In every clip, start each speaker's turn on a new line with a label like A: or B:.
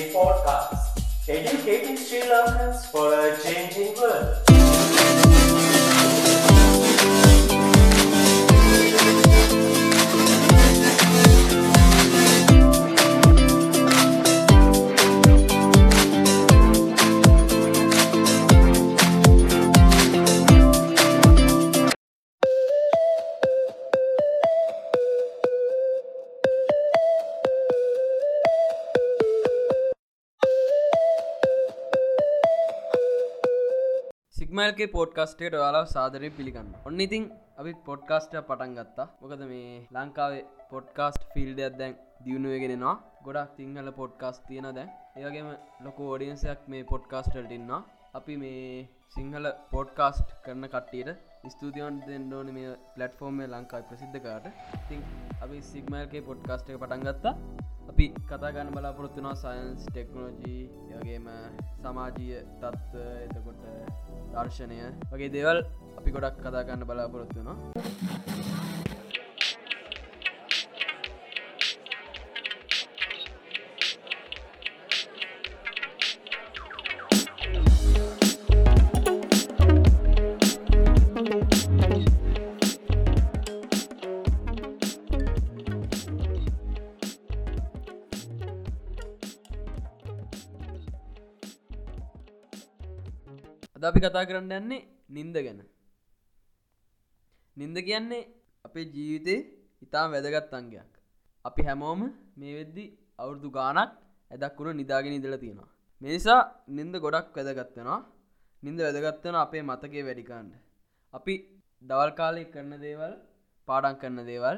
A: Podcast, educating Sri Lankans for a changing world.
B: සිගමල්ගේ පෝඩ්කස්ටේට ඔයාලා සාදරය පිළිගන්න. ඔන්න ඉතින් අපි පොඩ්කාස්ට පටන් ගත්තා. මොකද මේ ලංකාවේ පොඩ්කාස්ට් ෆිල්ඩයක් දැන් දියුණුවගෙනෙනවා ගොඩක් තිංහල පොඩ්කාස් තියෙන දැන්. ඒවගේම ලොකු ෝඩියන්සයක් මේ පොඩ්කාස්ටල්ට ඉන්නවා. අපි මේ සිංහල පෝඩ්කාස්ට් කරන කට්ටියට ස්තුතියන් දෙන්නඩෝන මේ පලට්ෆෝර්ම් ලංකායි ප්‍රසිද්ධකාට තින් අපි සිගමල්ගේ පොඩ්කාස්ට එක පටන් ගත්තා. අපි කතාගන්න බලාපොරොත්තුනා සයින්ස් ටෙක්නෝජී යගේම සමාජීය තත්ත්ව එතකොට දර්ශනය. වගේ දේවල් අපි ගොඩක් කතාගන්න බලාපොරොත්තුනවා අද අපි කතා කරන්න යන්නේ නින්ද ගැන. නින්ද කියන්නේ අපේ ජීවිතේ ඉතාම වැදගත් අංගයක්. අපි හැමෝම මේ වෙද්දි අවුරදු ගානක් ඇදක් වුණ නිදාගෙන ඉදල තියෙනවා. මේනිසා නින්ද ගොඩක් වැදගත්වෙනවා නින්ද වැදගත්වන අපේ මතකේ වැඩිකාන්ඩ අපි දවල් කාලය කරන දේවල් පාඩන් කරන දේවල්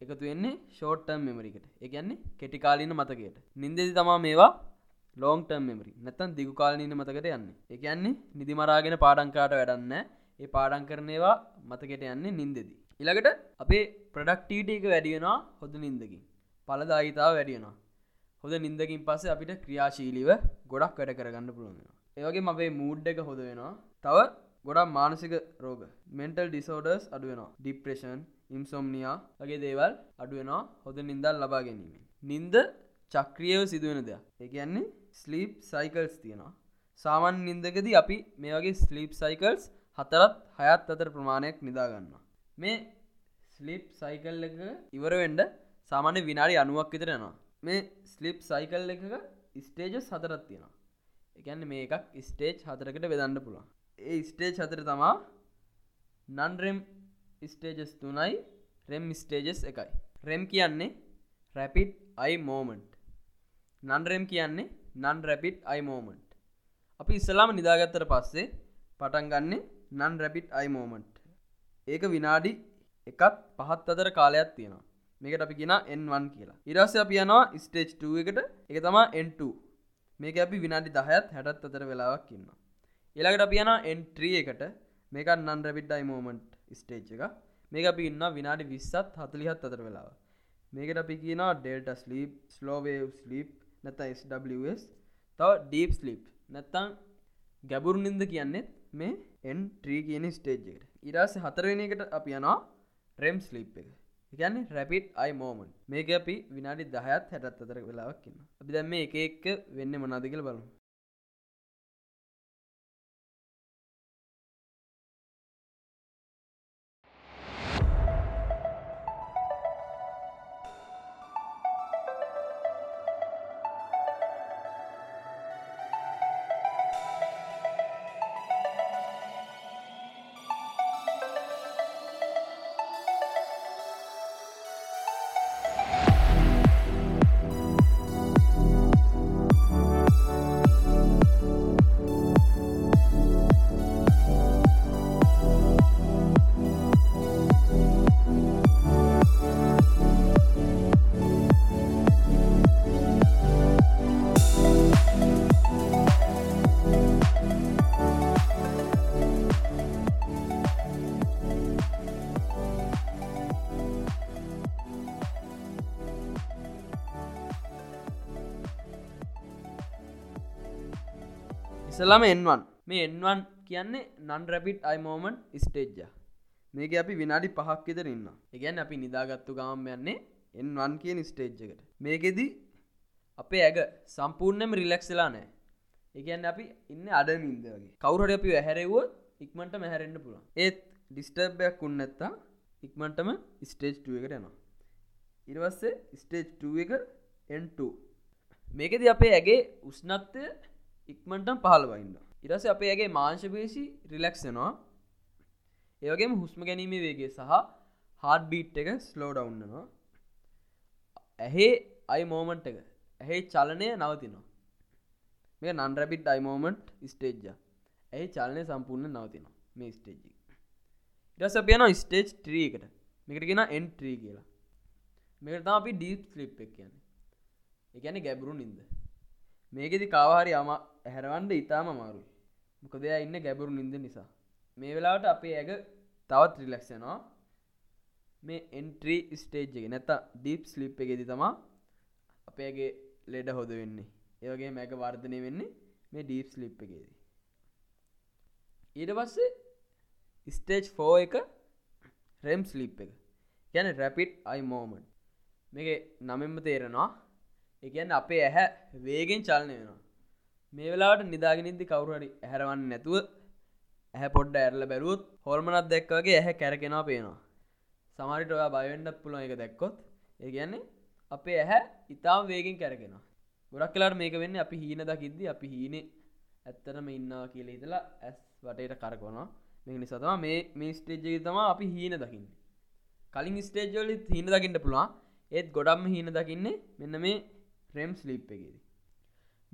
B: එකතු වෙන්නේ ෂෝට්ටම් මෙමරිකට එකන්නේ කෙටිකාලීන මතකයට. නින්දෙදි තමා මේවා ලෝන්ටම් මෙමරි නැතන් දිගු කාලනීන මතකට යන්න. එක යන්නේ නිදිමරාගෙන පාඩංකාට වැඩන්න ඒ පාඩන් කරනේවා මතකට යන්නේ නින්දෙදී. ඉළඟට අපේ ප්‍රඩක්ටීට එක වැඩියෙනවා හොඳ නින්දකින්. පලදායිතාව වැඩියෙනවා හොඳ නින්දකින් පස්සේ අපිට ක්‍රියාශීලිව ගොඩක් වැඩ කරගන්න පුළුවෙනවා. ඒවගේ අපේ මූඩ් එක හොද වෙනවා. තව ගොඩක් මානසික රෝග මෙන්ටල් ඩිසෝඩර්ස් අඩුවෙනවා ඩිප්‍රේෂන් ඉම්සොම්නියා වගේ දේවල් අඩුවෙනවා හොඳ නින්දල් ලබා ගැනීම. නින්ද චක්‍රියව සිදුවෙන දෙයක්. එකන්නේ ස්ලීප් සයිකල්ස් තියෙනවා. සාමන් නින්දකද අපි මේ වගේ ස්ලීප් සයිකල්ස් හතරත් හයත් අතර ප්‍රමාණයක් නිදාගන්න මේ ස්ලිප් සයිකල් එක ඉවරවෙන්ඩ සාමාන්‍ය විනාඩි අනුවක් විතරෙනවා මේ ස්ලිප් සයිකල් එකක ස්ටේජස් හතරත් තියෙනවා. එකන්න මේ එකක් ස්ටේජ් හතරකට වෙදන්න පුළුවන්. ඒ ස්ටේජ් හතර තමා නන්රෙම් ස්ටේජස් තුනයි රෙම් ස්ටේජස් එකයි. රෙම් කියන්නේ රැපිට් අයි මෝමන්ට් නන්රෙම් කියන්නේ නන් රැපිට් අයි මෝමන්ට් අපි ඉස්සලාම නිදාගත්තර පස්සේ පටන්ගන්නේ නන් රැපිට් අයි මෝමන්ට් ඒක විනාඩි එකත් පහත් අතර කාලයක් තියෙනවා. මේකට අපි කියෙන එන්වන් කියලා. ඉරස්ස අප යනවා ස්ටේජ් 2 එකට. එක තමා එන්ට මේක අපි විනාඩි දහයත් හැටත් අතර වෙලාවක් ඉන්න එලාකට අපි යන එන්ට්‍රී එකට. මේක නන් රැපිට් අයි මෝමන්ට් ස්ටේජ් එක මේක අපි ඉන්න විනාඩි විස්සත් හතලිහත් අතර වෙලාව මේකට අපි කියන delta sleep slow wave sleep නැත SWS තව ඩීප් ස්ලිප් නැත්තං ගැබුරු නින්ද කියන්නෙත් මේ එන් ත්‍රී කියන ස්ටේජ්ජකට ඉරස හතරවෙන එකට අප යනවා රෙම් ස්ලිප් එක. එකන්න රැපිට් අයි මෝමන් මේක අපි විනාඩි දහයත් හැටත් අතර වෙලාවක්කින්න අපි දැම් මේ එක එක්ක වෙන්න මනාදකල් බලමු. ඉසලම එන්වන් මේ එන්වන් කියන්නේ නන් රැපිට් අයිමෝමන් ස්ටේජ්ජ මේක අපි විනාඩි පහක් ඉදර ඉන්න එකගැන් අපි නිදාගත්තු ගාම යන්නේ එන්වන් කියන ස්ටේජ්ජකට මේකෙදී අපේ ඇග සම්පූර්ණයම රිලක්ස්ලා නෑ එකන්න අපි ඉන්න අඩ මින්ද වගේ කවුරට අපි ඇහැරෙවුව ඉක්මට මැහැරෙන්න්න පුළුවන්. ඒත් ඩිස්ටර්බයක් උන්නත්තා ඉක්මටම ස්ටේජ් එකට යනවා. ඉරවස්සේ ස්ටේජ් එක එන්ට මේකද අපේ ඇගේ උස්නත්වය ඉක්මටම් පහළ වයින්න ඉරස අපේ ඇගේ මාංශපේශි රිලක්ෂනවා ඒවගේම හුස්ම ගැනීමේ වේගේ සහ හාඩ බීට් එක ස්ලෝ ඩවන්නවා ඇහේ අයි මෝමන්ට් එක ඇහේ චලනය නවතිනවා. මේ නන්රැබිට් අයිමෝමන්ට් ස්ටේජ්ජ ඇයි චලනය සම්පූර්ණ නවතිනවා මේ ස්ටේජි ඉරස අපයන ස්ටේජ් ත්‍රීකට මේකටගෙන එන්ට්‍රී කියලා. මේකට අපි ඩීප් ලිප් එක කියන්නේ. එකැන ගැබරු නින්ද. මේකෙදි කාවාහරි අම ඇහැරවන්ඩ ඉතාම අමාරුයි. මොකදයා ඉන්න ගැබරු නින්ද නිසා. මේ වෙලාට අපේ ඇග තවත් රිලක්ෂනවා මේ එන්ට්‍රී ස්ටේජ් එක නැත ඩීප් ස්ලිප් එකෙදි තමා අපේගේ ලෙඩ හොද වෙන්නේ. ඒවගේ මැක වර්ධනය වෙන්නේ මේ ඩීප් ස්ලිප් එකේදී. ඊට පස්සේ ස්ටේජ් ෆෝ එක රෙම් ස්ලිප් එක. ගැන රැපිට් අයි මෝමන්් මේක නමෙන්ම තේරෙනවා. එකන්න අපේ ඇහැ වේගෙන් චලනය වෙනවා. මේ වෙලාට නිදාගෙනනිදදි කවුරහරි ඇහැරවන්න නැතුව ඇහ පොඩ්ඩ ඇරල බැලුවත් හොල්මනත් දැක්වගේ ඇහැ කැරකෙනවා පේනවා. සමරිට ඔයා බයවෙන්ඩ පුළො එක දැක්කොත්. ඒ කියන්නේ අපේ ඇහැ ඉතාම් වේගෙන් කැරගෙනවා ගොඩක් කලාට මේක වෙන්න අපි හීන දකිද්ද අපි හීන ඇත්තනම ඉන්නවා කියල ඉතලා ඇස් වටේට කරකවනවා. මේ නිසතම මේ මේ ස්ටේජ්ජය තම අපි හීන දකින්න. කලින් ස්ටේජ්ජලි හීන දකිට පුළුවන්. ඒත් ගොඩම්ම හීන දකින්නේ මෙන්න මේ රෙම් ස්ලිප් එකේද.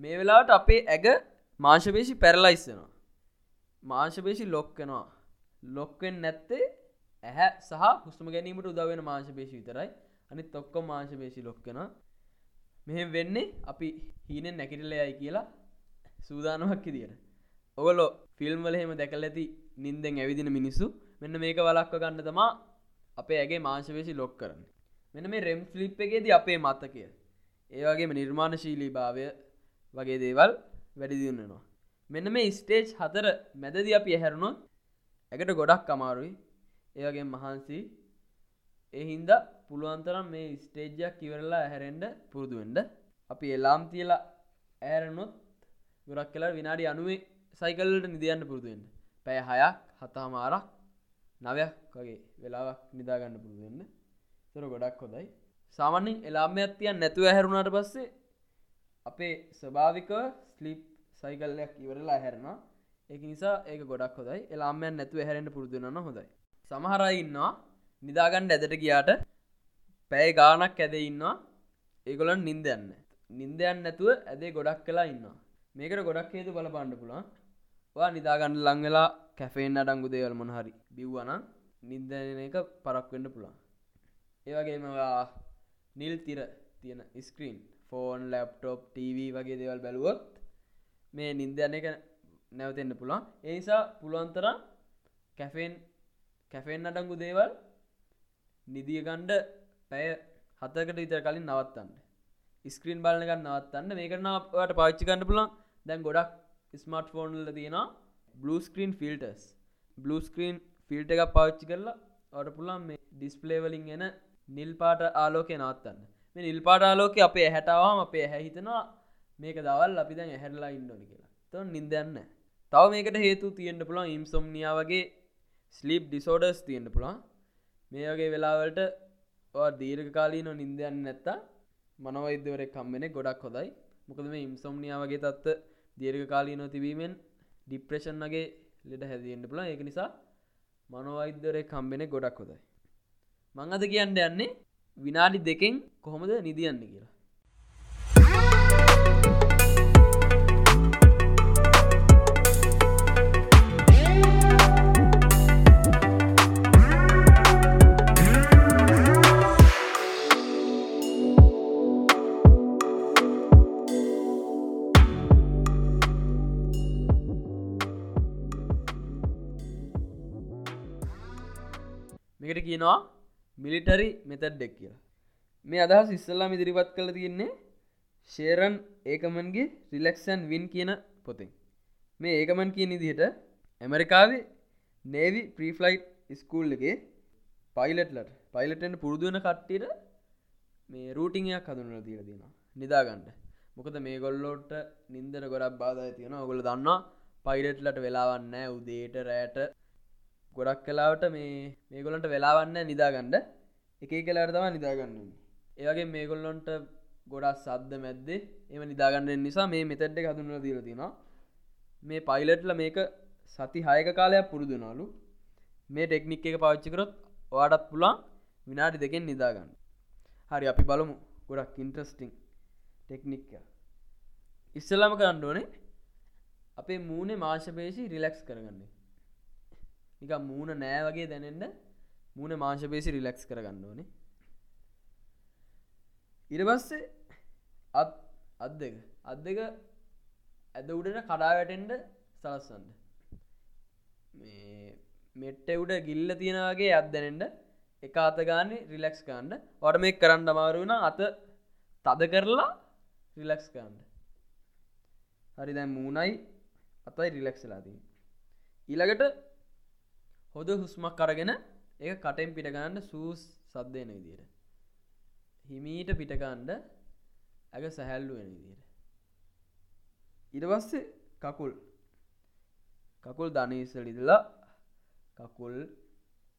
B: මේ වෙලාට අපේ ඇග මාංශපේශි පැරලයිස්සනවා මාංශපේශි ලොක්කෙනවා ලොක්වෙන් නැත්තේ ඇහැ සහ හුස්ම ගැනීමට උදවෙන මාංශපේශි විතරයි. අනි තොක්කො මාංශපේශි ලොක්කෙන මෙහෙම වෙන්නේ අපි හීනෙන් නැකිටලයයි කියලා සූදානමක් ඉදිට ඔගොලො ෆිල්ම්වල එහෙම දැකල ඇති නින්දෙන් ඇවිදින මිනිස්සු මෙන්න මේක වලක්ව ගන්න තමා අපේ ඇගේ මාංශවේශි ලොක් කරන්න. මෙන මේ රෙම් ෆලිප් එකේද අපේ මත්තකය ඒවගේම නිර්මාණශීලී භාවය වගේ දේවල් වැඩිදියන්නවා මෙන්න මේ ස්ටේජ් හතර මැදද අපි ඇහැරුණොත් ඇකට ගොඩක් අමාරුයි. ඒවගේ මහන්සි එහින්ද පුළුවන්තරම් මේ ස්ටේජ්ජයක් කිවරලා ඇහැරෙන්ඩ පුරුදුුවෙන්ඩ අපි එලාම් තියලා ඇරනොත් ගොරක් කලා විනාඩි අනුවේ සයිකල්ලට නිදියන්න පුරුදුවෙන්ට පැය හයක් හතාමාරක් නවයක් වගේ වෙලාවක් නිදාගන්න පුරුදුවෙන්න තොර ගොඩක් හොදයි සාමන්‍යින් එලාම ඇත්තියන් නැතුව ඇහැරුණට පස්සේ අපේ ස්වභාවික ස්ලිප් සයිකල්ලයක් ඉවරලා හැරෙනවා ඒක නිසා ඒක ගොඩක් හොදයි එලාමයන් නැතුව හැරෙන්ට පුරුදුනන්න හොදයි සමහරයි ඉන්නවා නිදාගණ්ඩ ඇදට ගියාට පැය ගානක් ඇද ඉන්නවා. ඒගොලන් නින්දයන්න නින්දයන් නැතුව ඇදේ ගොඩක් කලා ඉන්නවා. මේකට ගොඩක් හේතු බල පාණ්ඩ පුළන් වා නිදාගන්න ලංවෙලා කැෆෙන් අඩංගු දේවල් මොනහරි බිව්වන නින්දන එක පරක්වෙන්න පුළන් ඒවගේම නිල් තිර තියෙන ස්ක්‍රීන් ෆෝන් ලැප්ටොප් TV වගේ දේවල් බැලුවොත් මේ නින්දයන එක නැවතෙන්න්න පුළුවන්. ඒනිසා පුළුවන්තර කැෆෙන් කැෆෙන් අඩංගු දේවල් නිදිය ගණ්ඩ පැය හතකට ඉතර කලින් නවත්තන්න. ස්ක්‍රීන් බලනක නවත්තන්න. මේකරනට පාච්චි කන්න පුලන් දැන් ගොඩක් ස්මර්ට් ෆෝන්ල තියෙනවා blue screen filters blue screen filter එකක් පාච්චි කරලා අට පුළන් මේ ඩිස්පලේවලින් එන නිල් පාට ආලෝකය නවත්තන්න. මේ නිල් පාට ආලෝක අපේ හැටවාම අපේ හැහිතනවා මේක දවල් අපි දැන් ඇහැරලා ඉන්නඩි කියලා. තො නින්දන්න තව මේකට හේතු තියෙන්ට පුළන් ඉම්සොම්නියා වගේ ස්ලිප් ඩිසෝඩර්ස් තියෙන්ට පුළන් මේ වගේ වෙලාවලට දීර්ඝ කාලී නො නින්දයන්න නැත්තා මනවෛද්‍යවර කම්මෙන ගොඩක් හොදයි මොකද මේ ඉම්සොම්නියා වගේ තත්ත දීර්ඝ කාලී නො තිබීමෙන් ඩිප්‍රේෂන්ගේ ලෙඩ හැදියෙන්ට පුළ ඒක නිසා මනවෛද්‍යවරය කම්බෙන ගොඩක් හොදයි මං අද කියන්න යන්නේ විනාඩි දෙකෙන් කොහොමද නිදියන්න කියලා. මේකට කියනවා මිලිටරි මෙතඩ් දෙක් කියලා. මේ අදහස් ඉස්සල්ලාම ඉදිරිපත් කළ තියෙන්නේ ශේරන් ඒකමන්ගේ රිලක්ෂන් වින් කියන පොතෙන්. මේ ඒකමන් කියන ඉදිහට ඇමරිකාවේ නේවි ප්‍රීෆ්ලයිට් ස්කූල් එකේ පයිලට්ලට පයිලටෙන්ට පුරුදුවන කට්ටිට මේ රූටිංයක් හඳුනල දීල දෙෙනවා නිදාගන්නඩ මොකද මේ ගොල්ලෝට නින්දර ගොඩක් බාධ තියෙන ඔගොල දන්නවා පයිරට්ලට වෙලාවන්න උදේට රෑට ගොඩක් කලාවට මේ මේගොලන්ට වෙලාවන්න නිදාගණ්ඩ එක කලාට තම නිදාගන්න ඒවගේ මේගොල්ලොන්ට ගොඩක් සද්ද මැද්දේ එම නිදාගන්න නිසා මේ මෙතැඩ්ඩ හඳුන්න දීල තිනවා. මේ පයිලට්ල මේක සති හයක කාලයක් පුරුදුනාලු මේ ටෙක්නික් එක පවිච්චිකරොත් වාඩත් පුළන් විනාඩි දෙකෙන් නිදාගන්න. හරි අපි බලමු. ගොඩක් ඉන්ට්‍රස්ටිං ටෙක්නික්ක ඉස්සල්ලම කරන්න ඕනේ අපේ මූුණේ මාංශපේශී රිලෙක්ස් කරගන්නේ නික මූුණ නෑ වගේ දැනෙන්ට මූුණ මාංශපේසි රිලෙක්ස් කරගන්න ඕනේ. ඉර පස්සේ අත් අත් දෙක. අත් දෙක ඇද උඩට කඩා වැටෙන්ට සලස්සන්ට මෙට්ට උඩ ගිල්ල තියෙනවාගේ අත් දැනෙන්ට එක අතගාන රිලෙක්ස් කාන්ඩ වට මේ කරන්න අමාරුවන අත තද කරලා රිලෙක්ස් කාන්ඩ හරි දැන් මූනයි අතයි රිලෙක්ස්ලාදී ඊළඟට හොද හුස්මක් කරගෙන ඒ කටෙන් පිටගන්න සූස් සද්දයන විදියට. හිමීට පිටකණ්ඩ ඇග සැහැල්ලු වෙන විදියට. ඉඩවස්සේ කකුල්. කකුල් ධනීසලිදලා කකුල්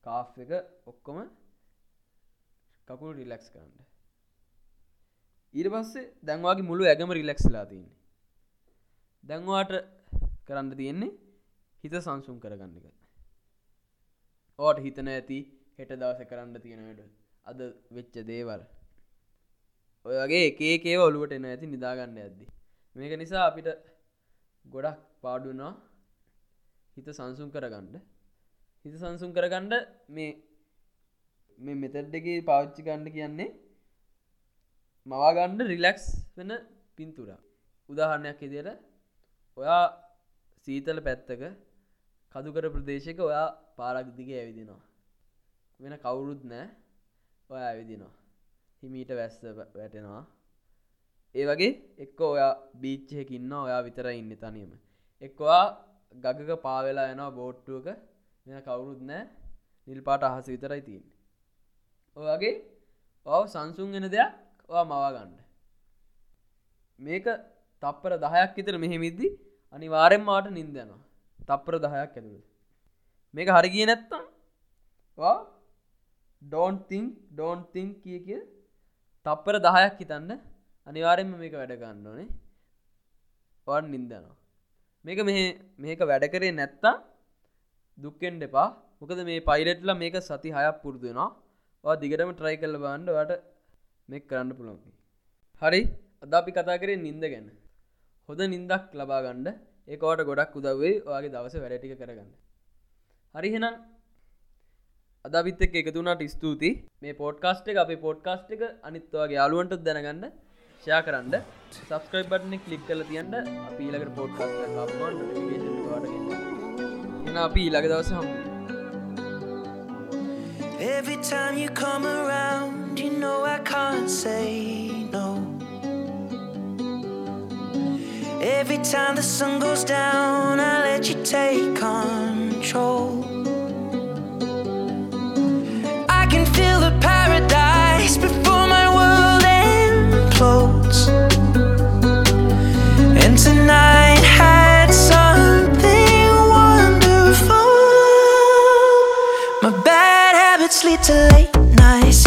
B: කාෆ් එක ඔක්කොම කකුල් රිලෙක්ස් කරන්න. ඊට පස්සේ දැන්වාගේ මුළු ඇගම රිලෙක්ස්ලා තියන්නේ. දැන්වාට කරන්න තියෙන්නේ හිත සංසුම් කරගන්න එක. ඕට හිතන ඇති හෙට දවස කරන්න තියෙනට අද වෙච්ච දේවල්. ඔයගේ ඒකේ ඔලුවට එන ඇති නිදාගන්න ඇද්දි මේක නිසා අපිට ගොඩක් පාඩුනා හිත සංසුම් කරගන්න. හිත සංසුම් කරගණ්ඩ මේ මේ මෙතැඩ්ඩක පාච්චි කණ්ඩ කියන්නේ මවාගණ්ඩ රිලැක්ස් වෙන පින්තුර උදාහරණයක් ඉදියට ඔයා සීතල පැත්තක කදුකර ප්‍රදේශක ඔයා පාරක් දිග ඇවිදිනවා. වෙන කවුරුත් නෑ. ඔය ඇවිදිනවා. හිමීට වැස්ස වැටෙනවා. ඒ වගේ එක්ක ඔයා බීච්චයකින්න ඔයා විතර ඉන්න තනියම. එක්වා ගගක පාවෙලා යනවා බෝට්ටුවක. මෙ කවුරුත් නෑ. නිල් පාට අහස විතරයි තියන්නේ. ඔයගේ ඔව සංසුන් වෙන දෙයක් ඔයා මවාගන්න මේක තප්පර දහයක් විතර මෙහෙමිද්දි අනිවාරෙන් මාට නින්දයනවා තප්පර දහයක් ඇතුළ මේක හරිගිය නැත්තම් ඩෝන්තිං ඩෝන්තිං කිය කිය තප්පර දහයක් හිතන්න අනිවාරෙන්ම මේක වැඩගන්න ඕනේ. වන් නින්දනවා. මේක මේක වැඩ කරේ නැත්තා දුක්කෙන්ට එපා. මොකද මේ පයිලට්ල මේක සති හයක් පුරුදුනවා දිගටම ට්‍රයි කල්ල බාන්ඩ වට මෙක් කරන්න පුළොන් හරි. අද අපි කතා කරේ නින්ද ගැන. හොද නින්දක් ලබාගණ්ඩ ඒකවට ගොඩක් උදවේ ඔයාගේ දවස වැඩටික කරගන්න. හරිහෙනම් අදවිත් එක් එකතුනාට ස්තුති මේ පෝට්කාස්ට එක අපේ පෝට්කාස්ට් එක අනිත්වාගේ යාලුවන්ට දැනගන්න ෂයා කරන්න සබස්ක්‍රයිබ් බටන කලික් කල තියන්ට අපි ඊලකට පෝට්කාස්ට එන අපි ඊළඟ දවස හමු
C: Every time you come around, you know I can't say no. Every time the sun goes down, I let you take control. I can feel the paradise before my world implodes. And tonight had something wonderful. My bad habits lead to late nights,